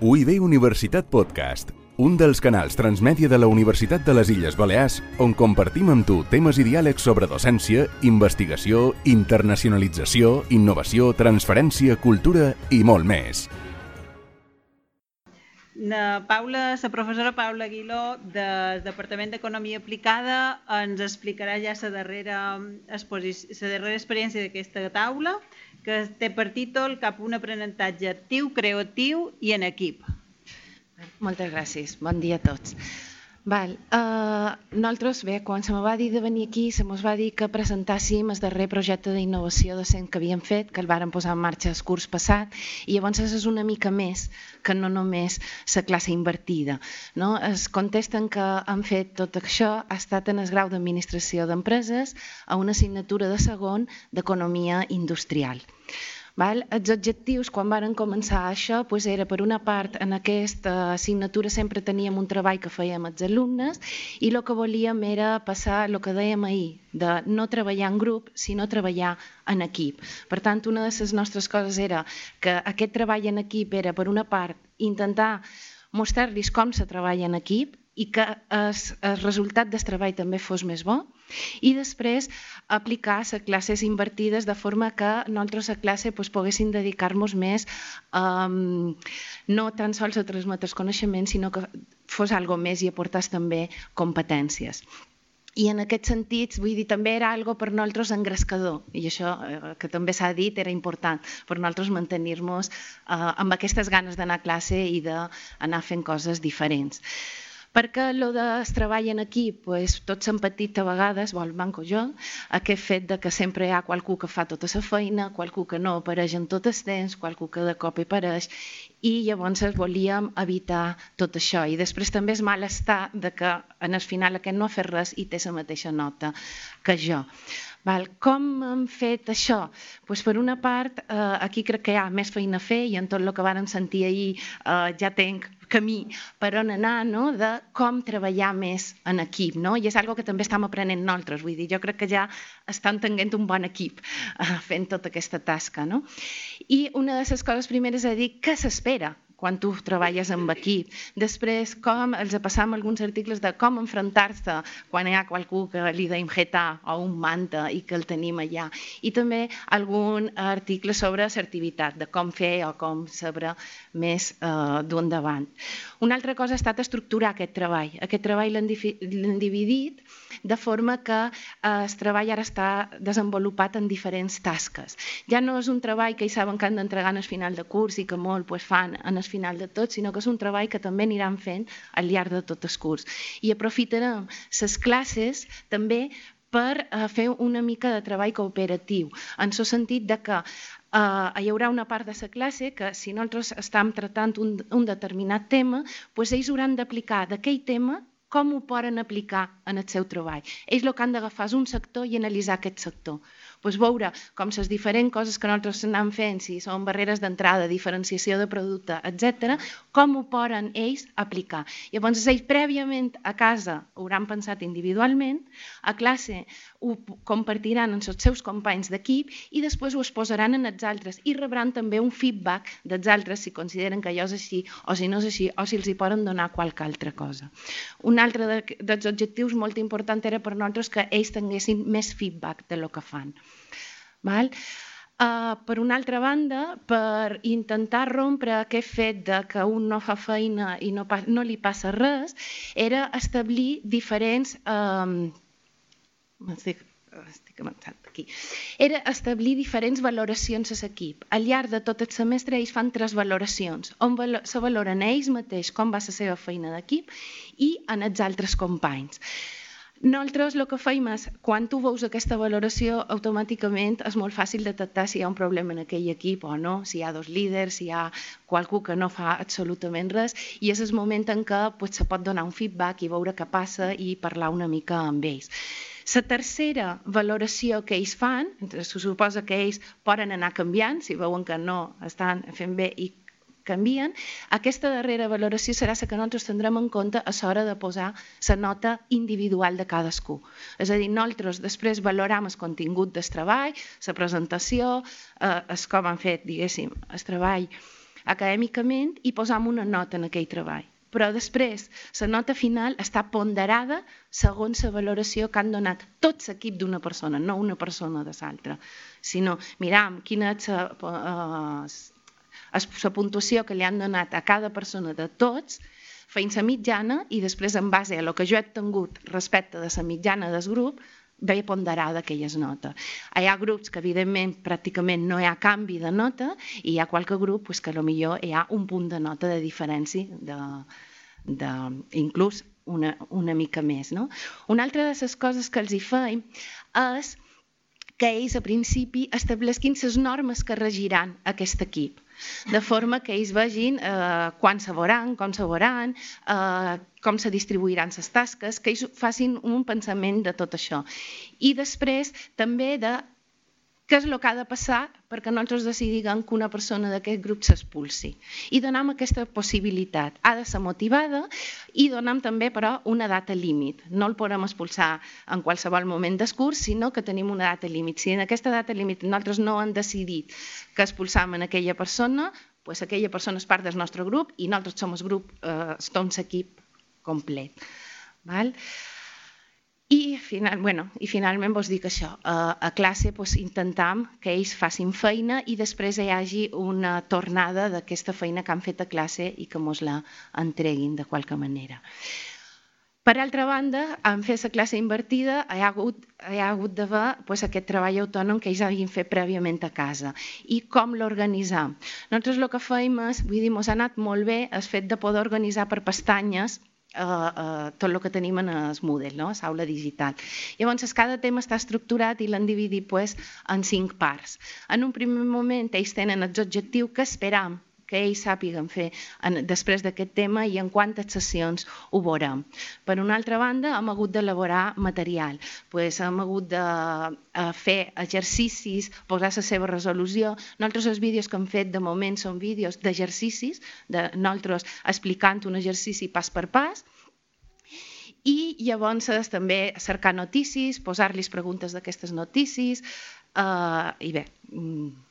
UIB Universitat Podcast, un dels canals transmèdia de la Universitat de les Illes Balears on compartim amb tu temes i diàlegs sobre docència, investigació, internacionalització, innovació, transferència, cultura i molt més. La Paula, la professora Paula Aguiló del Departament d'Economia Aplicada ens explicarà ja la darrera, la darrera experiència d'aquesta taula que té per títol cap un aprenentatge actiu, creatiu i en equip. Moltes gràcies. Bon dia a tots. Val. Uh, nosaltres, bé, quan se me va dir de venir aquí, se mos va dir que presentàssim el darrer projecte d'innovació docent que havíem fet, que el vàrem posar en marxa el curs passat, i llavors és una mica més que no només la classe invertida. No? Es contesten que han fet tot això ha estat en el grau d'administració d'empreses a una assignatura de segon d'economia industrial. Val? Els objectius, quan varen començar això, doncs era per una part, en aquesta assignatura sempre teníem un treball que fèiem els alumnes i el que volíem era passar el que dèiem ahir, de no treballar en grup, sinó treballar en equip. Per tant, una de les nostres coses era que aquest treball en equip era, per una part, intentar mostrar-los com se treballa en equip i que el, resultat del treball també fos més bo i després aplicar les classes invertides de forma que nosaltres a classe doncs, poguéssim dedicar-nos més um, no tan sols a transmetre coneixements sinó que fos algo més i aportar també competències. I en aquest sentit, vull dir, també era algo per nosaltres engrescador, i això eh, que també s'ha dit era important per nosaltres mantenir-nos eh, amb aquestes ganes d'anar a classe i d'anar fent coses diferents. Perquè el de treball en equip, pues, hem patit a vegades, vol manco jo, aquest fet de que sempre hi ha qualcú que fa tota la feina, qualcú que no apareix en tot el temps, qualcú que de cop hi apareix, i llavors volíem evitar tot això. I després també és malestar de que en el final aquest no ha fet res i té la mateixa nota que jo. Val. Com hem fet això? Pues per una part, eh, aquí crec que hi ha més feina a fer i en tot el que vàrem sentir ahir eh, ja tenc camí per on anar, no? de com treballar més en equip. No? I és algo que també estem aprenent nosaltres. Vull dir, jo crec que ja estan tenint un bon equip uh, fent tota aquesta tasca. No? I una de les coses primeres és dir què s'espera quan tu treballes amb equip. Després, com els passam alguns articles de com enfrontar-se quan hi ha qualcú que li deim jeta o un manta i que el tenim allà. I també algun article sobre assertivitat, de com fer o com saber més eh, d'un davant. Una altra cosa ha estat estructurar aquest treball. Aquest treball l'hem dividit de forma que eh, el treball ara està desenvolupat en diferents tasques. Ja no és un treball que hi saben que han d'entregar al final de curs i que molt pues, fan en el final de tot, sinó que és un treball que també aniran fent al llarg de tot el curs. I aprofitarem les classes també per uh, fer una mica de treball cooperatiu, en el sentit de que Uh, hi haurà una part de la classe que si nosaltres estem tratant un, un determinat tema, doncs ells hauran d'aplicar d'aquell tema com ho poden aplicar en el seu treball. Ells el que han d'agafar és un sector i analitzar aquest sector doncs veure com les diferents coses que nosaltres anem fent, si són barreres d'entrada, diferenciació de producte, etc, com ho poden ells aplicar. Llavors, ells prèviament a casa ho hauran pensat individualment, a classe ho compartiran amb els seus companys d'equip i després ho exposaran en els altres i rebran també un feedback dels altres si consideren que allò és així o si no és així o si els hi poden donar qualque altra cosa. Un altre dels objectius molt important era per nosaltres que ells tinguessin més feedback de lo que fan. Val? Uh, per una altra banda, per intentar rompre aquest fet de que un no fa feina i no, no li passa res, era establir diferents... Um, estic, estic avançant aquí. Era establir diferents valoracions a l'equip. Al llarg de tot el semestre ells fan tres valoracions, on se valoren ells mateix com va la seva feina d'equip i en els altres companys. Nosaltres el que fem és, quan tu veus aquesta valoració, automàticament és molt fàcil detectar si hi ha un problema en aquell equip o no, si hi ha dos líders, si hi ha qualcú que no fa absolutament res, i és el moment en què pues, se pot donar un feedback i veure què passa i parlar una mica amb ells. La tercera valoració que ells fan, se suposa que ells poden anar canviant, si veuen que no estan fent bé i canvien, aquesta darrera valoració serà la que nosaltres tindrem en compte a l'hora de posar la nota individual de cadascú. És a dir, nosaltres després valoram el contingut del treball, la presentació, eh, el com han fet, diguéssim, el treball acadèmicament i posam una nota en aquell treball. Però després, la nota final està ponderada segons la valoració que han donat tots l'equip d'una persona, no una persona de l'altra, sinó miram quina és la, eh, la puntuació que li han donat a cada persona de tots, feim la mitjana i després, en base a el que jo he tingut respecte de la mitjana del grup, ve ponderada aquelles notes. Hi ha grups que, evidentment, pràcticament no hi ha canvi de nota i hi ha qualque grup pues, que millor hi ha un punt de nota de diferència, de, de, inclús una, una mica més. No? Una altra de les coses que els hi feim és que ells, a principi, establesquin les normes que regiran aquest equip de forma que ells vegin eh, quan se veuran, com se veuran, eh, com se distribuiran les tasques, que ells facin un pensament de tot això. I després també de què és el que ha de passar perquè nosaltres decidim que una persona d'aquest grup s'expulsi. I donem aquesta possibilitat. Ha de ser motivada i donem també, però, una data límit. No el podem expulsar en qualsevol moment del curs, sinó que tenim una data límit. Si en aquesta data límit nosaltres no hem decidit que expulsam en aquella persona, pues aquella persona és part del nostre grup i nosaltres som el grup, eh, som l'equip complet. Val? I, final, bueno, i finalment vos dic això, a, a classe pues, intentam que ells facin feina i després hi hagi una tornada d'aquesta feina que han fet a classe i que mos la entreguin de qualque manera. Per altra banda, en fer la classe invertida hi ha hagut, hi ha hagut d'haver pues, aquest treball autònom que ells hagin fet prèviament a casa. I com l'organitzar? Nosaltres el que feim és, vull dir, ens ha anat molt bé el fet de poder organitzar per pestanyes eh, eh, tot el que tenim en el Moodle, no? l'aula digital. Llavors, cada tema està estructurat i l'han dividit pues, en cinc parts. En un primer moment, ells tenen els objectius que esperam que ells sàpiguen fer en, després d'aquest tema i en quantes sessions ho veurem. Per una altra banda, hem hagut d'elaborar material. Pues, hem hagut de eh, fer exercicis, posar la seva resolució. Nosaltres els vídeos que hem fet de moment són vídeos d'exercicis, de nosaltres explicant un exercici pas per pas, i llavors també cercar notícies, posar-los preguntes d'aquestes notícies, eh, i bé, mm,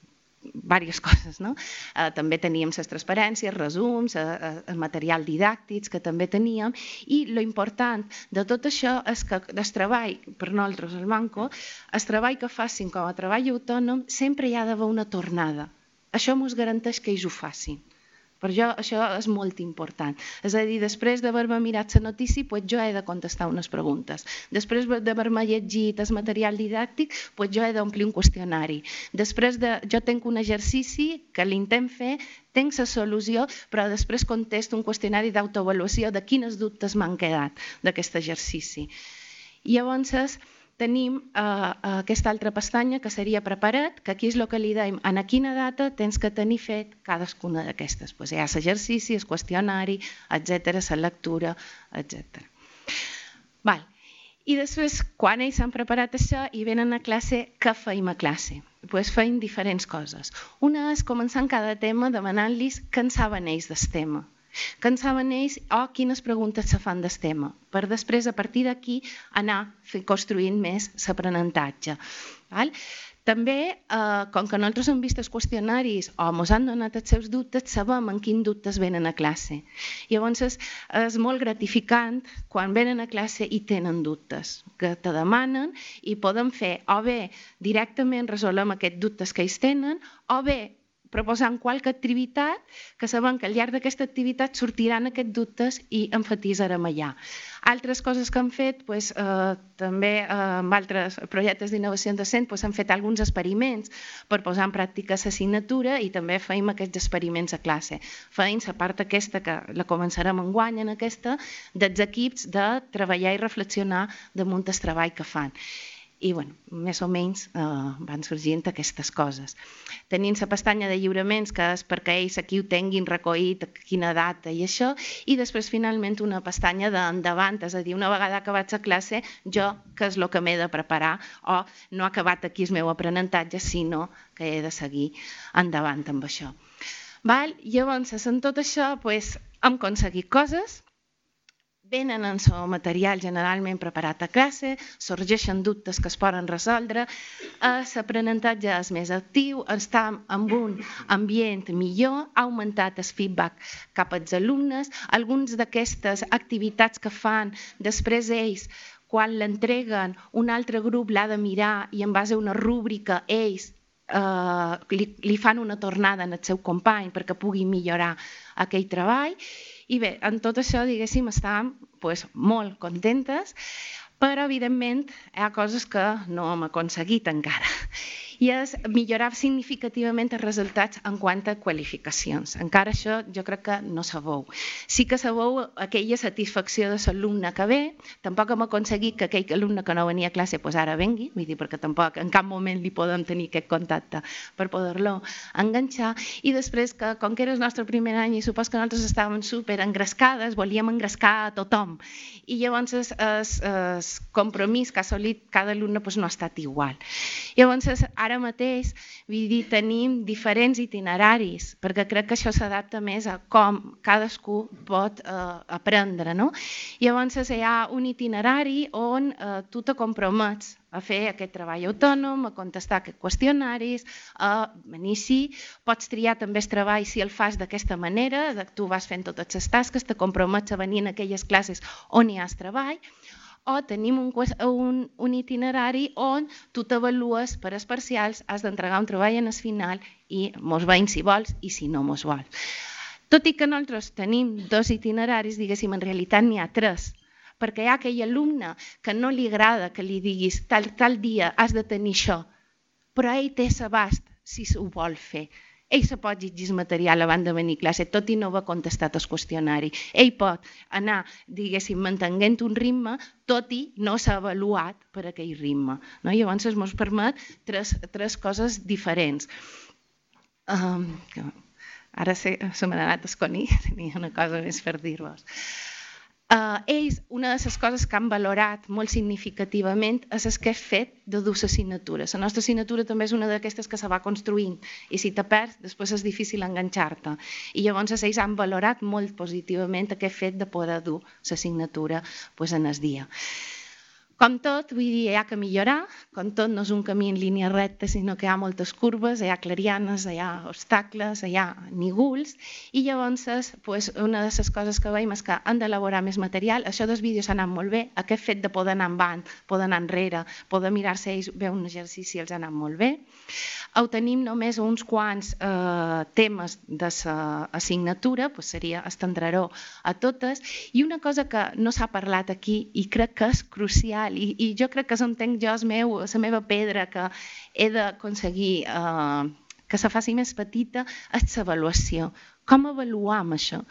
diverses coses. No? Eh, també teníem les transparències, resums, eh, eh, el material didàctics que també teníem i lo important de tot això és que el treball, per nosaltres el Manco, el treball que facin com a treball autònom sempre hi ha d'haver una tornada. Això ens garanteix que ells ho facin. Per jo això és molt important. És a dir, després d'haver-me mirat la notícia, pues jo he de contestar unes preguntes. Després d'haver-me llegit el material didàctic, pues jo he d'omplir un qüestionari. Després de, jo tinc un exercici que l'intent fer, tinc la solució, però després contesto un qüestionari d'autoavaluació de quines dubtes m'han quedat d'aquest exercici. I llavors, tenim uh, aquesta altra pestanya que seria preparat, que aquí és el que li dèiem, en a quina data tens que tenir fet cadascuna d'aquestes. Pues hi ha l'exercici, el qüestionari, etc, la lectura, etc. Val. I després, quan ells s'han preparat això i venen a classe, què feim a classe? Pues feim diferents coses. Una és començant cada tema demanant-los què en saben ells del tema que en saben ells o oh, quines preguntes se fan del tema, per després, a partir d'aquí, anar construint més l'aprenentatge. També, eh, com que nosaltres hem vist els qüestionaris o ens han donat els seus dubtes, sabem en quins dubtes venen a classe. Llavors, és, és molt gratificant quan venen a classe i tenen dubtes, que te demanen i poden fer o bé directament resolem aquests dubtes que ells tenen o bé proposant qualque activitat que sabem que al llarg d'aquesta activitat sortiran aquests dubtes i enfatitzarem allà. Altres coses que han fet, pues, eh, també eh, amb altres projectes d'innovació docent, pues, han fet alguns experiments per posar en pràctica l'assignatura i també feim aquests experiments a classe. Feim la part aquesta, que la començarem en guany en aquesta, dels equips de treballar i reflexionar damunt el treball que fan i bueno, més o menys eh, van sorgint aquestes coses. Tenint la pestanya de lliuraments, que és perquè ells aquí ho tinguin recollit, quina data i això, i després finalment una pestanya d'endavant, és a dir, una vegada acabats a classe, jo que és el que m'he de preparar, o no ha acabat aquí el meu aprenentatge, sinó que he de seguir endavant amb això. Val? Llavors, en tot això, pues, hem aconseguit coses, venen en el material generalment preparat a classe, sorgeixen dubtes que es poden resoldre, l'aprenentatge és més actiu, està en un ambient millor, ha augmentat el feedback cap als alumnes, alguns d'aquestes activitats que fan després ells quan l'entreguen, un altre grup l'ha de mirar i en base a una rúbrica ells eh, li, li fan una tornada en el seu company perquè pugui millorar aquell treball i bé, en tot això, diguéssim, estàvem pues, molt contentes, però, evidentment, hi ha coses que no hem aconseguit encara i és millorar significativament els resultats en quant a qualificacions. Encara això jo crec que no sabeu. Sí que sabeu aquella satisfacció de l'alumne que ve, tampoc hem aconseguit que aquell alumne que no venia a classe pues ara vengui, vull dir, perquè tampoc en cap moment li podem tenir aquest contacte per poder-lo enganxar, i després que com que era el nostre primer any i supos que nosaltres estàvem super engrescades, volíem engrescar a tothom, i llavors el compromís que ha assolit cada alumne pues, no ha estat igual. Llavors, ara ara mateix vull dir, tenim diferents itineraris, perquè crec que això s'adapta més a com cadascú pot eh, aprendre. No? Llavors hi ha un itinerari on eh, tu te compromets a fer aquest treball autònom, a contestar aquests qüestionaris, a venir sí, pots triar també el treball si el fas d'aquesta manera, tu vas fent totes les tasques, te compromets a venir en aquelles classes on hi has treball, o tenim un, un, un itinerari on tu t'avalues per als parcials, has d'entregar un treball en el final i mos veïn si vols i si no mos vols. Tot i que nosaltres tenim dos itineraris, diguéssim, en realitat n'hi ha tres, perquè hi ha aquell alumne que no li agrada que li diguis tal, tal dia has de tenir això, però ell té sabast si ho vol fer ell se pot llegir material abans de venir a classe, tot i no va contestat el qüestionari. Ell pot anar, diguéssim, mantenint un ritme, tot i no s'ha avaluat per aquell ritme. No? Llavors ens permet tres, tres coses diferents. Um, ara se, se m'ha anat a esconir, tenia una cosa més per dir-vos. Uh, ells, una de les coses que han valorat molt significativament és el que és fet de dues assignatures. La nostra assignatura també és una d'aquestes que se va construint i si te perds, després és difícil enganxar-te. I llavors ells han valorat molt positivament aquest fet de poder dur l'assignatura pues, en el dia. Com tot, vull dir, hi ha que millorar, com tot no és un camí en línia recta, sinó que hi ha moltes curves, hi ha clarianes, hi ha obstacles, hi ha nígols, i llavors pues, una de les coses que veiem és que han d'elaborar més material, això dels vídeos ha anat molt bé, aquest fet de poder anar avant, poder anar enrere, poder mirar-se ells, veure un exercici els ha anat molt bé. Ho tenim només uns quants eh, temes de l'assignatura, pues seria estendreró a totes, i una cosa que no s'ha parlat aquí i crec que és crucial tal, i, i jo crec que s'entenc jo, el meu, la meva pedra que he d'aconseguir eh, que se faci més petita, és l'avaluació. Com avaluam això?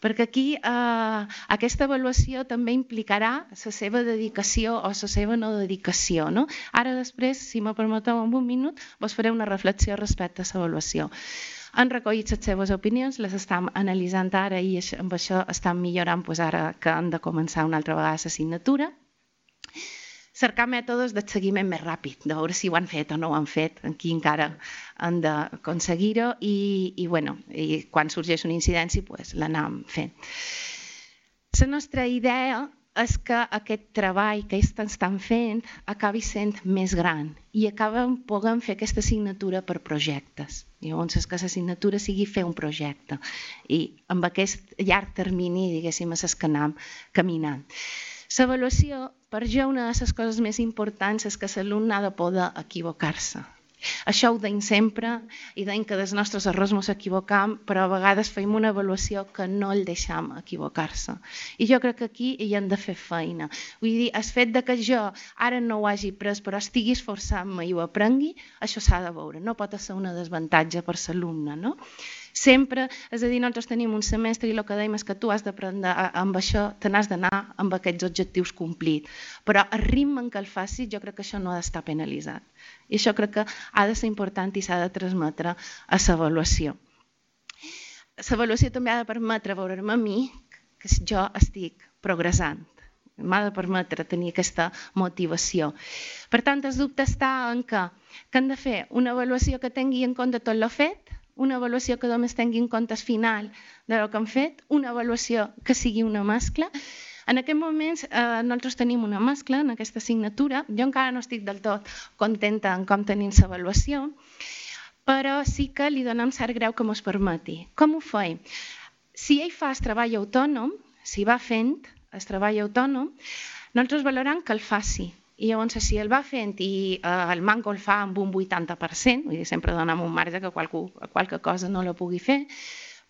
Perquè aquí eh, aquesta avaluació també implicarà la seva dedicació o la seva no dedicació. No? Ara després, si me permeteu en un minut, vos faré una reflexió respecte a l'avaluació. Han recollit les seves opinions, les estem analitzant ara i amb això estan millorant doncs ara que han de començar una altra vegada l'assignatura cercar mètodes de seguiment més ràpid, de veure si ho han fet o no ho han fet, aquí encara han d'aconseguir-ho i, i, bueno, i quan sorgeix una incidència pues, l'anam fent. La nostra idea és que aquest treball que ells estan fent acabi sent més gran i acaben podem fer aquesta assignatura per projectes. Llavors, és que l'assignatura sigui fer un projecte i amb aquest llarg termini, diguéssim, és que anem caminant. L'avaluació, per jo, una de les coses més importants és que l'alumne ha de poder equivocar-se. Això ho deim sempre i deim que dels nostres errors ens equivocam, però a vegades feim una avaluació que no el deixam equivocar-se. I jo crec que aquí hi hem de fer feina. Vull dir, el fet de que jo ara no ho hagi pres però estigui esforçant-me i ho aprengui, això s'ha de veure. No pot ser una desavantatge per l'alumne, no? Sempre, és a dir, nosaltres tenim un semestre i el que dèiem és que tu has d'aprendre amb això, te n'has d'anar amb aquests objectius complits. Però el ritme en què el facis, jo crec que això no ha d'estar penalitzat. I això crec que ha de ser important i s'ha de transmetre a l'avaluació. L'avaluació també ha de permetre veure'm a mi que jo estic progressant m'ha de permetre tenir aquesta motivació. Per tant, el dubte està en que, que han de fer una avaluació que tingui en compte tot l'ho fet, una avaluació que només tingui en compte el final de lo que han fet, una avaluació que sigui una mescla, En aquest moment eh, nosaltres tenim una mescla en aquesta assignatura. Jo encara no estic del tot contenta en com tenim l'avaluació, però sí que li donem cert greu que mos permeti. Com ho feim? Si ell fa el treball autònom, si va fent el treball autònom, nosaltres valorem que el faci. I llavors, si el va fent i eh, el manco el fa amb un 80%, vull dir, sempre donem un marge que qualcú, qualque cosa no la pugui fer,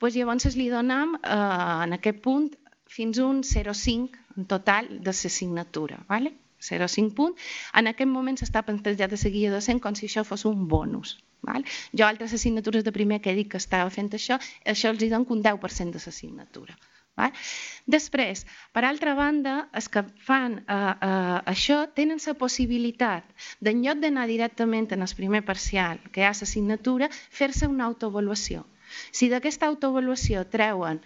doncs llavors li donem eh, en aquest punt fins un 0,5 en total de l'assignatura. ¿vale? 0,5 punt. En aquest moment s'està plantejat de seguir a docent com si això fos un bonus. Val? Jo altres assignatures de primer que he dit que estava fent això, això els hi dono un 10% de l'assignatura. Després, per altra banda, els que fan eh, eh, això tenen la possibilitat d'en lloc d'anar directament en el primer parcial, que hi ha l'assignatura, fer-se una autoavaluació. Si d'aquesta autoavaluació treuen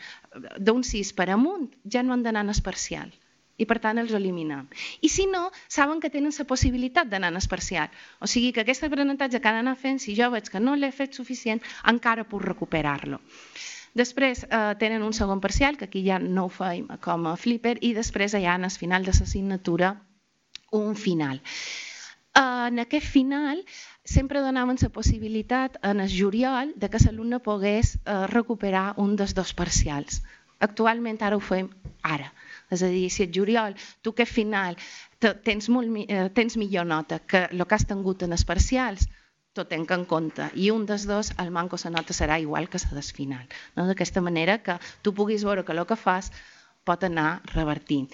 d'un 6 per amunt, ja no han d'anar en el parcial i per tant els eliminem. I si no, saben que tenen la possibilitat d'anar en parcial. O sigui que aquest aprenentatge que han d'anar fent, si jo veig que no l'he fet suficient, encara puc recuperar-lo. Després eh, tenen un segon parcial, que aquí ja no ho feim com a flipper, i després hi ha al final de l'assignatura un final. En aquest final sempre donaven la possibilitat en el juliol de que l'alumne pogués eh, recuperar un dels dos parcials. Actualment ara ho fem ara. És a dir, si el juliol tu que final tens, molt, eh, tens millor nota que el que has tingut en els parcials, tot tenc en compte. I un dels dos, el manco la nota serà igual que la del final. No? D'aquesta manera que tu puguis veure que el que fas pot anar revertint.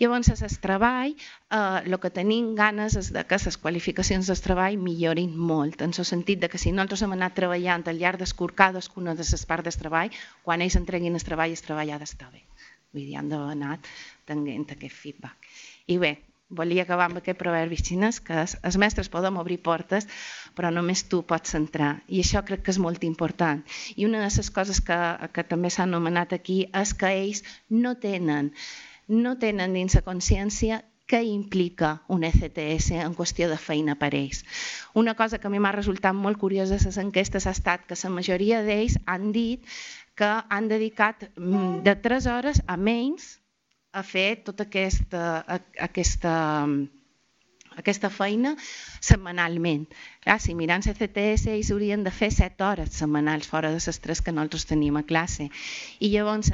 Llavors, el treball, eh, el que tenim ganes és de que les qualificacions del treball millorin molt, en el sentit de que si nosaltres hem anat treballant al llarg d'escur cadascuna de les parts del treball, quan ells entreguin el treball, el treball ha d'estar bé. Vull dir, han anat tenint aquest feedback. I bé, volia acabar amb aquest proverbi xinès que els mestres podem obrir portes però només tu pots entrar i això crec que és molt important i una de les coses que, que també s'ha anomenat aquí és que ells no tenen no tenen dins la consciència què implica un ECTS en qüestió de feina per ells. Una cosa que a mi m'ha resultat molt curiosa de les enquestes ha estat que la majoria d'ells han dit que han dedicat mm, de 3 hores a menys a fer tota aquesta, aquesta, aquesta feina setmanalment. Clar, si mirant CCTS ells haurien de fer 7 hores setmanals fora de les tres que nosaltres tenim a classe. I llavors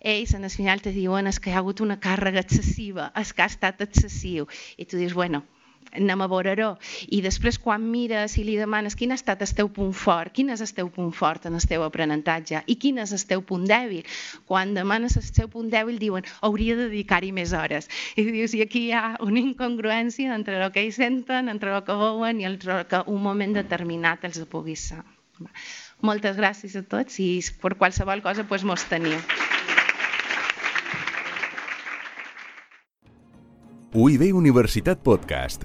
ells en el final te diuen que hi ha hagut una càrrega excessiva, és que ha estat excessiu. I tu dius, bueno, anem a veure-ho. I després quan mires i li demanes quin ha estat el teu punt fort, quin és el teu punt fort en el teu aprenentatge i quin és el teu punt dèbil, quan demanes el teu punt dèbil diuen hauria de dedicar-hi més hores. I dius, i aquí hi ha una incongruència entre el que ells senten, entre el que veuen i el que un moment determinat els pugui ser. Moltes gràcies a tots i per qualsevol cosa doncs, mos teniu. UIB Universitat Podcast